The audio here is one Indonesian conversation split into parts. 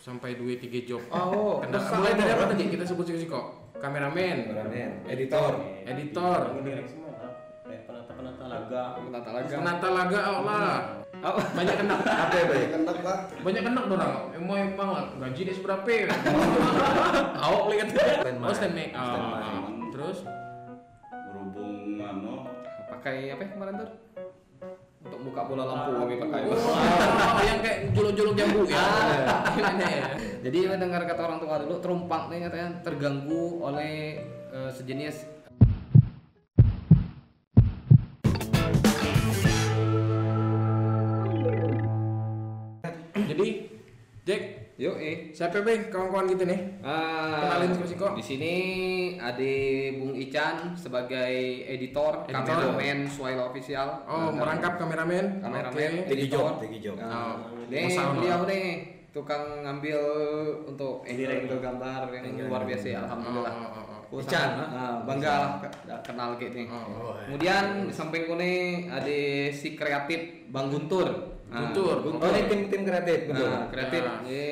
sampai 2 3 job. Oh, Kena, besar mulai dari apa? tadi kita sebut sih kok? Kameramen, Kameramen, editor, editor, lah. Kayak penata-penata laga. penata laga. penata laga oh lah. Oh, Banyak kena. apa ya, Bay? Kenak lah. Banyak kena dorang. Emang emang lah, gaji dia seberapa? Awak lihat. Standby. Oh stand make. Standby. Oh, terus berhubung ano Pakai apa ya kemarin tuh? Untuk buka bola lampu kami pakai. Oh, yang kayak juluk-juluk jambu ya. Gimana ya? Jadi mendengar kata orang tua dulu terumpak nih katanya terganggu oleh eh, sejenis Jadi, Jack, Yuk, eh. siapa be kawan-kawan kita nih? Ah, Kenalin Mas Iko. Di sini ada Bung Ican sebagai editor, Editor. kameramen Swile Official. Oh, Nah, merangkap kameramen. kameramen. Tinggi editor. job, tinggi job. Oh, nih beliau nih tukang ngambil untuk angle, gambar yang luar biasa ya, alhamdulillah. Oh, oh, oh, oh. Oh, Ican, nah, bangga lah ke- kenal kayak nih. Oh, Kemudian di samping nih ada si kreatif Bang Guntur. Nah, Guntur. Oh, ini tim-tim kreatif, betul. Nah, kreatif Nah. ini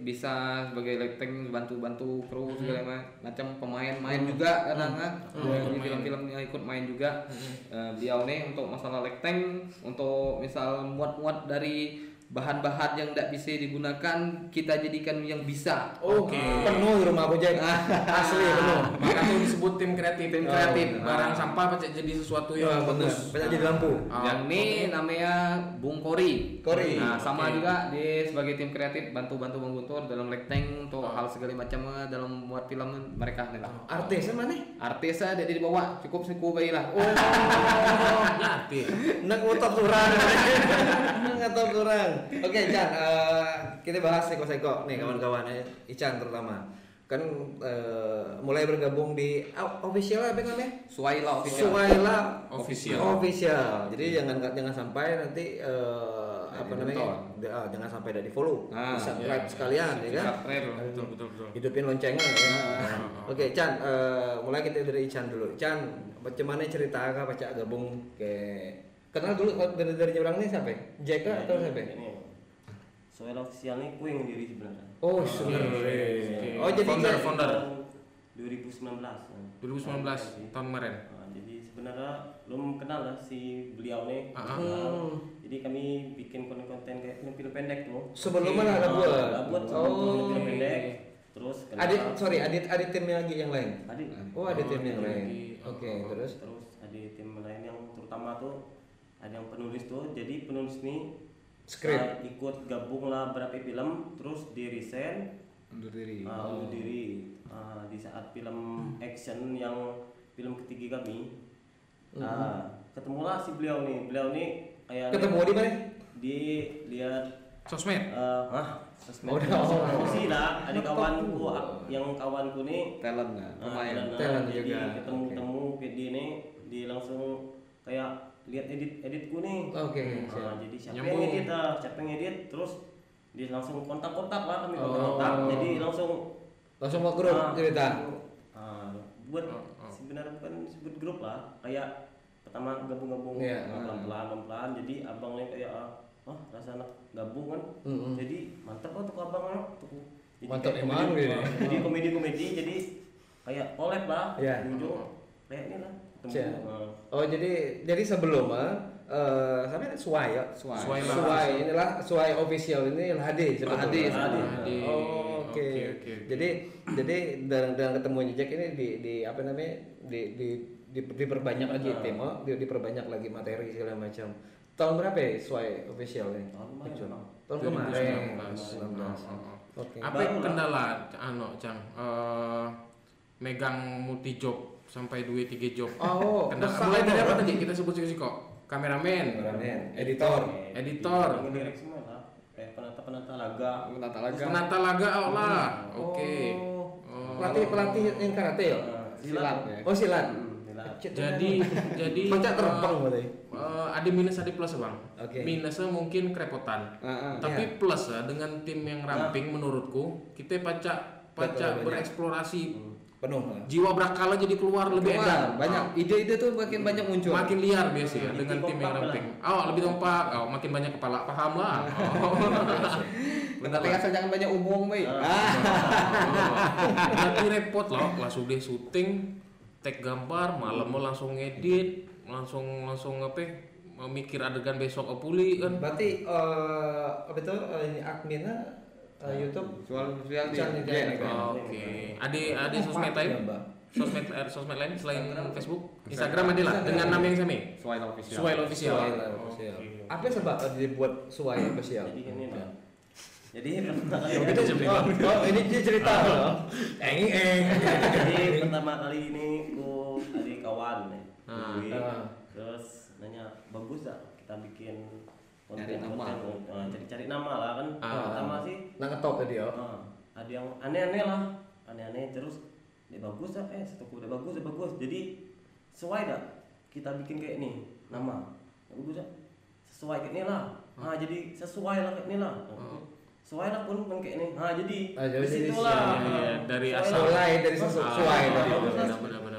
bisa sebagai lighting bantu-bantu kru segala ma- macam pemain main juga kadang kan Hmm, di ikut main. film-film yang ikut main juga Eh, beliau nih untuk masalah lighting untuk misal muat-muat dari bahan-bahan yang tidak bisa digunakan kita jadikan yang bisa Oke. Penuh di rumah aku, Jack. Asli penuh. Maka tuh disebut tim kreatif. Tim Oh, kreatif. Barang Ah. sampah pacak jadi sesuatu Ya, yang bener. bagus. Banyak jadi lampu. Ah, yang ini namanya Bung Kori. Kori. Nah, sama Oke. juga dia sebagai tim kreatif bantu-bantu Bang Guntur dalam lighting untuk hal segala macam eh, dalam membuat film mereka nih lah. Artisnya mana? Artisnya ada di bawah, cukup siku bayi lah. Oh, Nyati. nak ngotot kurang. Nak ngotot kurang. Oke, Ican, eh, kita bahas seko-seko nih kawan-kawan ya. Ican terutama. Kan eh, mulai bergabung di ah, official apa namanya? Suwaila official. Suwaila Official. Official. Jadi jangan jangan sampai nanti eh, apa Jadi namanya? di- ah, jangan sampai dari follow, Ah, subscribe iya. sekalian ya kan? Subscribe. Betul betul betul. Hidupin loncengnya ya. Ah. Oke, Chan, eh, mulai kita dari Chan dulu. Chan, bagaimana cerita kakak pacak gabung ke kenal dulu dari dari orang ini siapa? Jack Nah, atau siapa? Ini. Soal official nih ku yang ngediri sebenarnya. Oh, Oke, sebenarnya. oke. Oh, jadi founder founder. Tahun 2019. ya. 2019 tahun kemarin. Nah, jadi sebenarnya belum kenal lah si beliau nih. Ah, ah. Nah, Jadi kami bikin konten-konten kayak film-film pendek tuh. Sebelumnya ada Nah, buat. ada buat Oh. film pendek. Terus kenal- Adit, sorry, Adit, Adit timnya lagi yang lain. Adit. Oh, ada tim yang lain. Oke, Oh, terus Terus ada tim lain yang terutama tuh ada yang penulis tuh. Jadi penulis nih Skrip. uh, ikut gabung lah berapa film terus di resign Undur diri. uh, undur diri Uh, di saat film action yang film ketiga kami nah ketemulah si beliau nih beliau nih kayak ketemu di mana? di lihat Sosmed. uh, ah sosmed Oh, udah. promosi lah ada kawanku yang kawanku nih Talent lah, Nah, pemain. nah, Talent jadi juga. ketemu ketemu dia nih di langsung kayak lihat edit editku nih Oke, Nah, siap. jadi siapa Nyambung. yang edit ah, siapa yang edit terus dia langsung kontak-kontak lah kami Oh. kontak-kontak jadi langsung Langsung mau grup ah, cerita. ah, buat Oh, oh. sebenarnya bukan sebut grup lah kayak pertama gabung-gabung Iya, ah, pelan-pelan pelan-pelan jadi abangnya kayak ah oh rasa anak gabung kan Mm-mm. jadi mantap lah tuh abang ah. tuh jadi Mantap emang komedi- gitu. ah, jadi komedi-komedi jadi kayak collab lah Iya. di ujung kayak ini lah ketemu Siap. ah. Oh, jadi jadi sebelum ah, eh sampai Suai ya. Suai. Suai. Suai inilah Suai official ini Hadi sebetulnya. Hadi, Hadi. Hadi. Oh, oke. Oke, oke, oke. Jadi jadi dengan, dengan ketemunya Jack ini di, di apa namanya di, di, di diperbanyak lagi tim, oh, di, diperbanyak lagi materi segala macam. Tahun berapa ya Suai official ini? Tahun kemarin. Tahun kemarin. 2019. 2019. Oh, oh, oh. Oke. Apa kendala anu Cang? Eh, megang multi job sampai 2 3 job. Oh, besar Mulai dari apa? tadi kita sebut sih kok? Kameramen, Kameramen, editor. Editor. semua lah kayak penata-penata laga Penata laga. penata laga oh lah. Oke. Oh. Pelatih pelatih yang karate ya? Silat. Oh silat. Hmm, silat. Jadi jadi Pacak eh, terbang berarti. eh, ada minus ada plus bang. Oke. Minusnya mungkin kerepotan. Ah, ah. Tapi Iya. plus ya dengan tim yang ramping menurutku kita pacak pacak bereksplorasi Penuh. jiwa berakala jadi keluar lebih Keluar, edan banyak Ah. ide-ide tuh makin banyak muncul. makin liar biasa ya Lebih dengan tim yang ramping oh lebih kompak oh makin banyak kepala paham lah oh. Tapi asal jangan banyak umum, bay. Ah. Nanti repot loh, langsung deh syuting, tag gambar, malam mau langsung ngedit, langsung langsung apa? mikir adegan besok pulih kan. Berarti eh, apa itu ini adminnya eh, YouTube Soal sosial itu Iya. yang ini. Oke. Ada ada sosmed lain? Ya. Sosmed eh, sosmed lain selain Facebook? Instagram ada lah dengan nama yang sama. Soal official. Suai official. Suai official. Apa sebab dibuat Suai official? Jadi gini lah. Jadi pertama kali oh, oh, ini dia cerita loh. Eng eng. jadi pertama kali ini ku ada kawan nih. Ah. Gue. Ah. Terus nanya bagus tak kita bikin Cari nama. Ah, cari-cari nama lah kan. Ah. Pertama sih Nah ngetop tadi ya. ah, ada yang aneh-aneh lah. Aneh-aneh terus dia bagus tak? Eh satu udah bagus, udah bagus. Jadi sesuai tak kita bikin kayak ini nama. Bagus tak? Sesuai kayak ini lah. Ah jadi sesuai lah kayak ini lah. Sesuai lah pun pun kayak ini. Ah jadi Ah, situ di lah. dari Sesuai asal. lah. Mulai dari Ah, Suai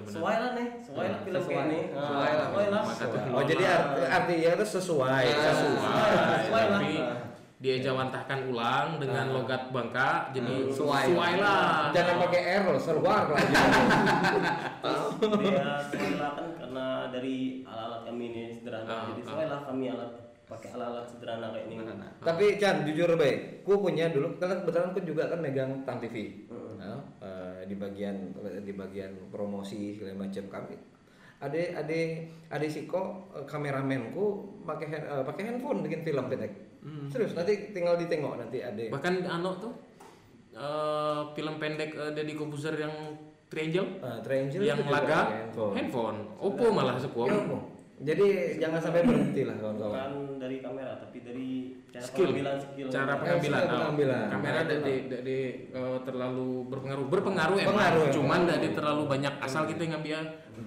benar, lah. Sesuai lah nih, sesuai lah film Sesuai. ini. Sesuai lah. Sesuai lah. Maka tuh Oh jadi arti, artinya itu sesuai. Ah, Sesuai. sesuai lah. Tapi dia jawantahkan ulang dengan logat Bangka jadi Hmm, sesuai. sesuai lah. Jangan pakai error, seluar lagi. Dia sesuai lah kan karena dari alat-alat kami ini sederhana. Ah, Jadi ah. sesuai lah kami alat pakai alat-alat sederhana kayak ini. Tapi Chan, jujur baik, ku punya dulu karena kebetulan ku juga kan megang Tang TV. Heeh. Di bagian di bagian promosi segala macam kami. Ada ada ada siko eh, kameramenku pakai hand- eh, pakai handphone bikin film pendek. Serius nanti tinggal ditengok nanti ada. Bahkan anu tuh eh, film pendek eh, Deddy Kobuzer yang Triangle Eh, Triangle yang laga handphone. handphone. Oppo malah sekuat. Ya. Jadi jangan sampai berhenti lah kawan-kawan. Bukan dari kamera tapi dari cara Skill, pengambilan skill. cara Eh, pengambilan. skill pengambilan. Oh, kamera Nah, itu dari dari eh, terlalu berpengaruh, berpengaruh emang. Pengaruh emang. Cuman dari terlalu banyak asal kita ngambil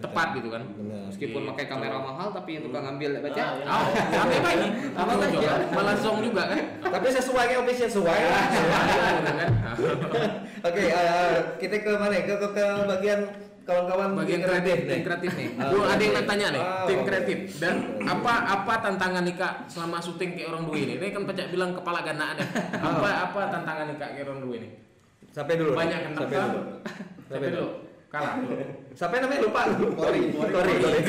tepat gitu kan. Benar. Meskipun pakai kamera mahal tapi yang tukang ngambil baca. Ah, ya. Oh, apa saja. Malah zong juga kan. Tapi sesuai kayak official sesuai lah. Gitu kan. Oke, eh, kita ke mana? Ke ke, ke bagian kawan-kawan bagian tim kreatif, nih. tim kreatif nih. Ah, Gua ada yang tanya nih, Ah, tim kreatif. Dan apa apa tantangan nih kak selama syuting ke orang dua ini? Ini kan pecah bilang kepala ganaan ya. Apa apa tantangan nih kak ke orang dua ini? Sampai dulu. Banyak kan Sampai dulu. Sampai dulu. Kalah. Sampai namanya lupa. Kori, Kori. Kori, Kori.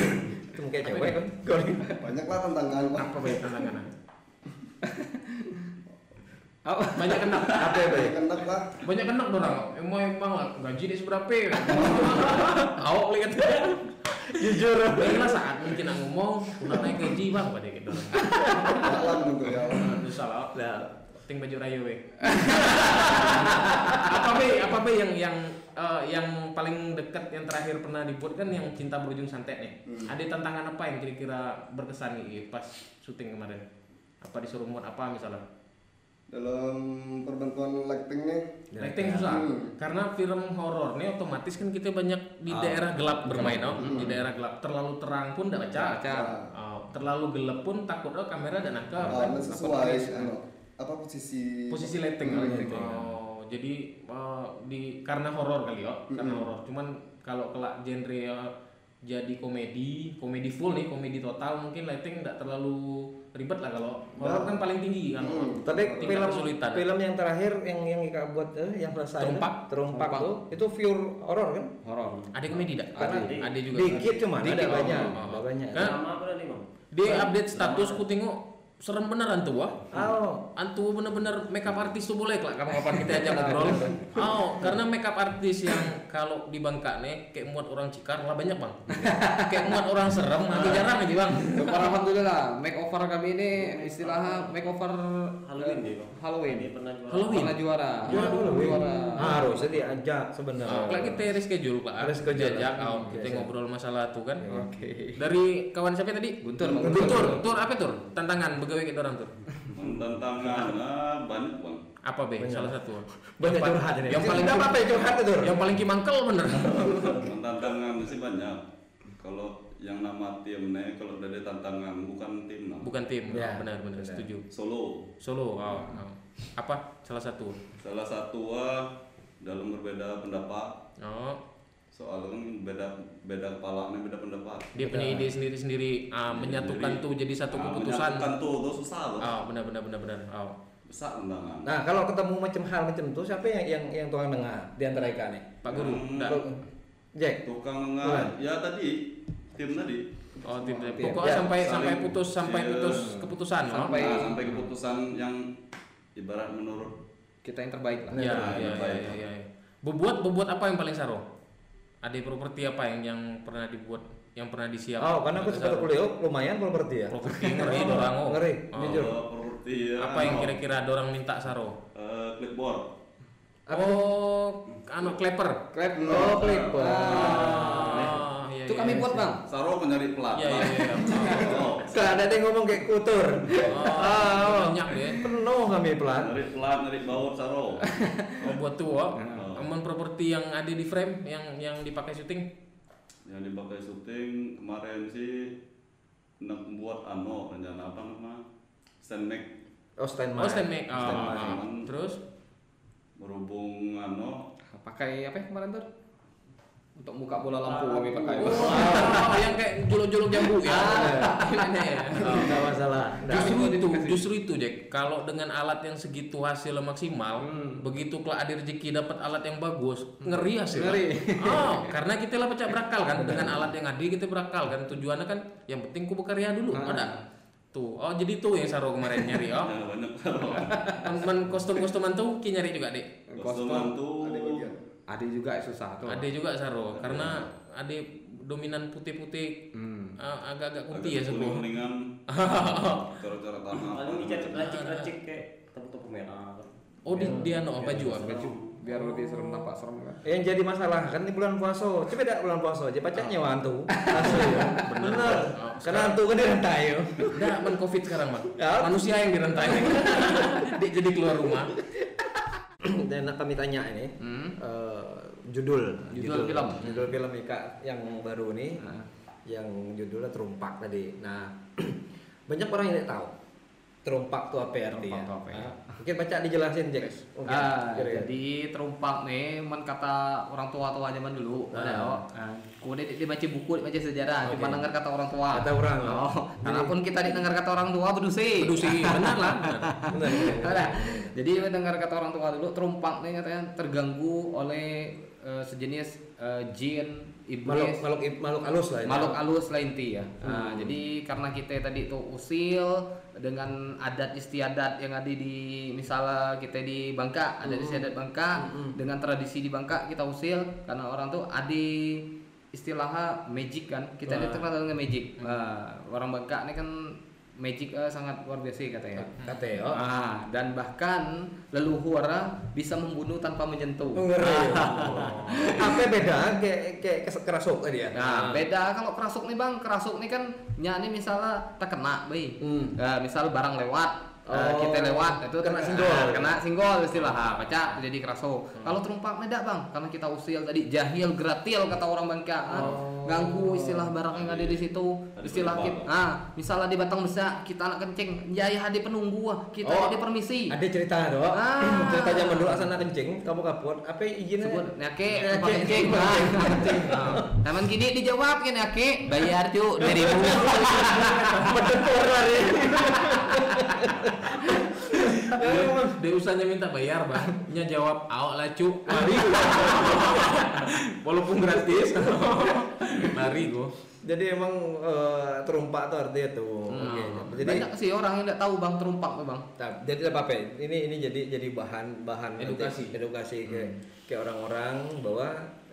Itu mungkin cewek kan? Kori. Banyaklah tantangan. Apa baik tantangan? Oh, Banyak kena. Apa ya, Bay? Kenak lah. Banyak kena orang. Emang emang lah, gaji dia seberapa? Awak lihat. Jujur. Baiklah saat mungkin aku ngomong, udah naik gaji bang, pada gitu. Malam tentu ya. Bisa lah. Nah, Ting baju raya we. apa be? Apa be yang yang eh, yang paling dekat yang terakhir pernah dibuat kan yang cinta berujung santet nih. Hmm. Ada tantangan apa yang kira-kira berkesan nih pas syuting kemarin? Apa disuruh muat apa misalnya? Dalam perbantuan lightingnya Lighting susah. Hmm. Karena film horor nih otomatis kan kita banyak di daerah gelap bermain, oh. di daerah gelap. Terlalu terang pun tidak baca. Oh, terlalu gelap pun takut oh kamera dan nangkap. ah, Takut sesuai anu, apa posisi posisi lighting Hmm, lighting. lighting. oh jadi eh, di karena horor kali ya karena Mm-mm. horor cuman kalau kelak genre eh, jadi komedi komedi full nih komedi total mungkin lighting tidak terlalu ribet lah kalau horor Nah. kan paling tinggi kan Mm. Tapi film kesulitan film yang terakhir yang yang Ika buat eh, yang selesai Terumpak. itu, terumpak Terumpak. tuh itu pure horor kan? horor. ada komedi tidak Karena ada juga Dikit cuma ada Dikit, banyak, ada banyak. Apa tadi bang? dia update status ku tengok serem bener antu wah Oh, antu bener-bener makeup artis tuh boleh lah kapan-kapan kita ajak ngobrol oh karena makeup artis yang kalau di Bangka nih kayak muat orang cikar lah banyak bang kayak muat orang serem lagi jarang aja bang Syukur alhamdulillah makeover kami ini istilahnya makeover Halloween eh, dia bang. Halloween. Pernah juara. Halloween. Pernah juara. Juara Halloween. Juara. harusnya diajak sebenarnya. Oh, kalau kita reschedule pak, Reschedule. diajak, oh, kita ngobrol masalah tuh kan. Oke. Dari kawan siapa tadi? Guntur, Bang Guntur. Guntur. Tur, apa tur? Tantangan begawe kita orang tur. tantangannya banyak bang. Apa be? Banyak. Salah satu. Banyak Yang curhat ini. Yang paling apa-apa ya curhat itu. yang paling kimangkel bener. Tantangan sih banyak. Kalau yang nama timnya kalau dari tantangan bukan tim nah. Bukan tim. Ya, benar benar benar. setuju. Solo. Solo. Oh, oh. Apa? Salah satu. Salah satu ah, dalam berbeda pendapat Oh, soal kan beda beda kepala beda pendapat. dia punya ide sendiri-sendiri ah, Ide menyatukan sendiri. tuh jadi satu Ah, keputusan. menyatukan tuh tuh susah loh. Oh, benar benar benar benar. Oh. besar undangan. Nah, kalau ketemu macam hal macam itu siapa yang yang yang tukang dengar di antara ikan nih? Pak Guru. Hmm. Nggak. Jack. Tukang nengah, ya tadi tim tadi. Oh, tidak. Tim. Pokoknya Ya, sampai saling- sampai putus sampai iya. putus keputusan? Sampai- Nah, sampai keputusan yang ibarat menurut kita yang terbaik lah Ya, Nah, ya, baik. ya, ya, ya. Bobot bobot apa yang paling saro? Ada properti apa yang yang pernah dibuat yang pernah disiap? Oh, karena aku sempat kuliah lumayan kalau berarti ya. Properti ngeri dorang oh. Ngeri, Oh. jujur. kalau properti ya, Apa yang kira-kira dorang minta saro? eh, clipboard. Oh, anu kleper. Klep Oh, clipper. Ah, iya, itu iya, kami iya. buat bang Saro mencari plat. Iya, iya, iya. Oh, ada yang ngomong kayak kutur. Oh, banyak deh. Penuh kami pelan. nyari plat, nyari baut saro. Oh, buat tuh, oh. Oh. Aman properti yang ada di frame yang yang dipakai syuting. Yang dipakai syuting kemarin sih nak buat ano rencana apa nama stand make Oh, stand Oh, stand make. Oh, Stand ah. Terus berhubung ano pakai apa ya kemarin tuh untuk buka bola lampu kami pakai Oh, yang kayak jolok-jolok jambu ya. Ini ya. Enggak masalah. Justru Nah, itu, justru itu Jack. Kalau dengan alat yang segitu hasil maksimal, Hmm. begitu kelak ada rezeki dapat alat yang bagus, ngeri hasil. Ngeri. Oh, karena kita lah pecah berakal kan dengan alat yang ada kita berakal kan tujuannya kan yang penting ku bekerja dulu, Ah. ada. Tuh, oh jadi tuh yang Saro kemarin nyari oh. ya saro. Teman kostum-kostuman tuh ki nyari juga, Dek. Kostuman tuh ada juga susah tuh Ada juga Saro karena ada dominan putih-putih Hmm. ah, agak-agak agak putih ya sebelum. kuning-kuningan cara-cara tanah paling dicacik racik racik kayak tepuk-tepuk merah Oh, di, dia no baju ah. baju biar lebih serem nampak serem kan Yang jadi masalah kan di bulan puasa. Coba dak bulan puasa aja pacak nyewa hantu. Asli ya. Bener. Oh, Karena hantu kan dirantai yo. Enggak, men covid sekarang, Bang. Ya. Manusia yang dirantai. Dia jadi keluar rumah. Dan nak kami tanya ini Hmm. eh, judul, Judul film. judul film Ika yang baru nih Nah. yang judulnya terumpak tadi. Nah banyak orang yang tidak tahu terumpak apa artinya. Terumpak ya? Nah, mungkin baca dijelasin Jack. Mungkin, Ah, kira-kira. jadi terumpak nih men kata orang tua tua zaman dulu Ah. ada oh. Nah, kuda dia baca buku dia baca sejarah Oke. cuma dengar kata orang tua Kata orang, oh oh. walaupun kita dengar kata orang tua bedusi Pedusi, benar lah. benar. Benar, benar. Ada. Jadi mendengar kata orang tua dulu terumpak nih katanya terganggu oleh eh, sejenis eh, jin, iblis, makhluk makhluk halus lah ini. makhluk halus lah inti ya. Nah, jadi karena kita tadi itu usil dengan adat istiadat yang ada di misalnya kita di Bangka, adat istiadat Bangka dengan tradisi di Bangka kita usil karena orang tuh ada istilahnya magic kan. Kita ini Wah. terkenal dengan magic. Nah, orang Bangka ini kan magic eh, sangat luar biasa katanya. Kata ya. Oh. Ah, dan bahkan leluhur ah, bisa membunuh tanpa menyentuh. Oh, ngeri. Apa beda kayak kayak kerasuk tadi ya? Nah, beda kalau kerasuk nih bang, kerasuk nih kan nyanyi misalnya terkena, bay. Hmm. Nah, misal barang lewat, eh, Oh, kita lewat itu kena singgol. ah, kena singgol istilah, ah, baca jadi kerasuk. Kalau terumpak beda bang, karena kita usil tadi jahil gratil kata orang Bangka? Oh. ganggu istilah barang yang ada di situ, istilah kita, ah, misalnya di batang besa kita anak kencing, jaya ada penunggu, ah, kita Oh, ada permisi. Ada cerita dong. Ah. cerita zaman dulu asana kencing, kamu kapur. Apa izinnya? sebut nyake Nyake. tempat kencing namun gini dijawab kan nyake bayar cu dari Berdempur lari. Dia, usahanya minta bayar, Bang. Nya jawab, "Awak lah, Cuk." Lari. Walaupun gratis. Lari gua. Jadi emang eh, terumpak tuh artinya tuh. Hmm. Oke. Jadi banyak sih orang yang tidak tahu bang terumpak tuh bang Nah, jadi apa apa? Ini ini jadi jadi bahan bahan Edukasi. edukasi ke ke orang-orang bahwa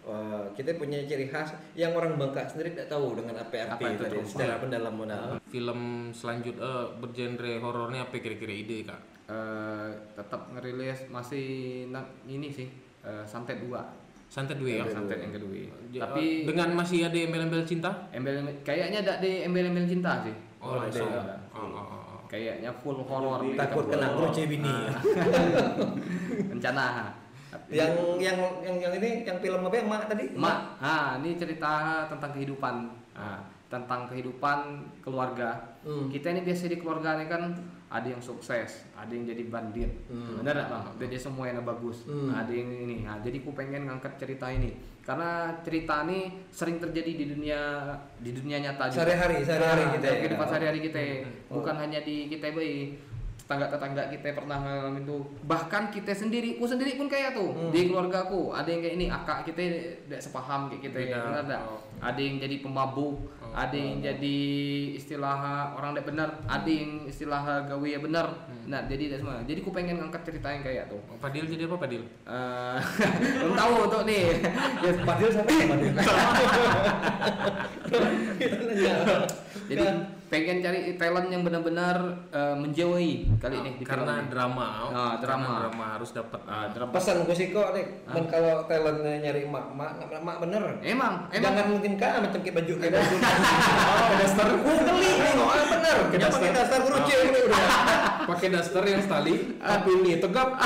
eh, kita punya ciri khas yang orang Bangka sendiri tidak tahu dengan apa arti Apa itu tadi secara pendalam modal. Film selanjutnya eh, bergenre horornya apa kira-kira ide, Kak? Eh, tetap ngerilis masih ini sih eh, santet dua Santet dua ya. santet yang kedua Ja- tapi dengan masih ada embel-embel cinta? embel kayaknya ada di embel-embel cinta sih Oh, ada langsung. ya. Oh, oh, oh, oh. kayaknya full horror Takut kena buat. kuruce bini. rencana Tapi- yang yang yang yang ini yang film apa mak tadi? Mak, ah ini cerita tentang kehidupan, ah, tentang kehidupan keluarga. Hmm. Kita ini biasa di keluarga ini kan ada yang sukses, ada yang jadi bandit, Hmm. bener nggak bang? Jadi semua yang bagus, Hmm. ada yang ini. Nah, jadi ku pengen ngangkat cerita ini karena cerita ini sering terjadi di dunia di dunia nyata. Sehari-hari, sehari-hari Nah, kita ya. sehari-hari kita, Hmm. bukan hanya di kita bayi. Tetangga-tetangga kita pernah ngalamin tuh bahkan kita sendiri ku sendiri pun kayak tuh Hmm. di keluarga aku ada yang kayak ini akak kita tidak sepaham kayak kita Beda. benar tak? Oh. ada yang jadi pemabuk Oh. ada yang jadi istilah orang tidak benar ada yang istilah gawe ya benar nah jadi tidak semua jadi ku pengen ngangkat cerita yang kayak tuh Padil jadi apa Padil? Eh, belum tahu tuh nih Ya, Padil siapa ya Padil? jadi pengen cari talent yang benar-benar eh, menjiwai kali ini di film karena ini. drama. Ah, drama. Karena drama harus dapat Ah, drama. Pesan gue sih kok, Nek. Men kalau talentnya nyari emak, emak, emak, emak bener. emang emang Jangan mungkin kah macam kayak baju kayak baju. Oh, daster. Gue geli nih, oh, ah, bener. Kita pakai daster kuruci ini udah. pakai daster yang tali tapi ini tegap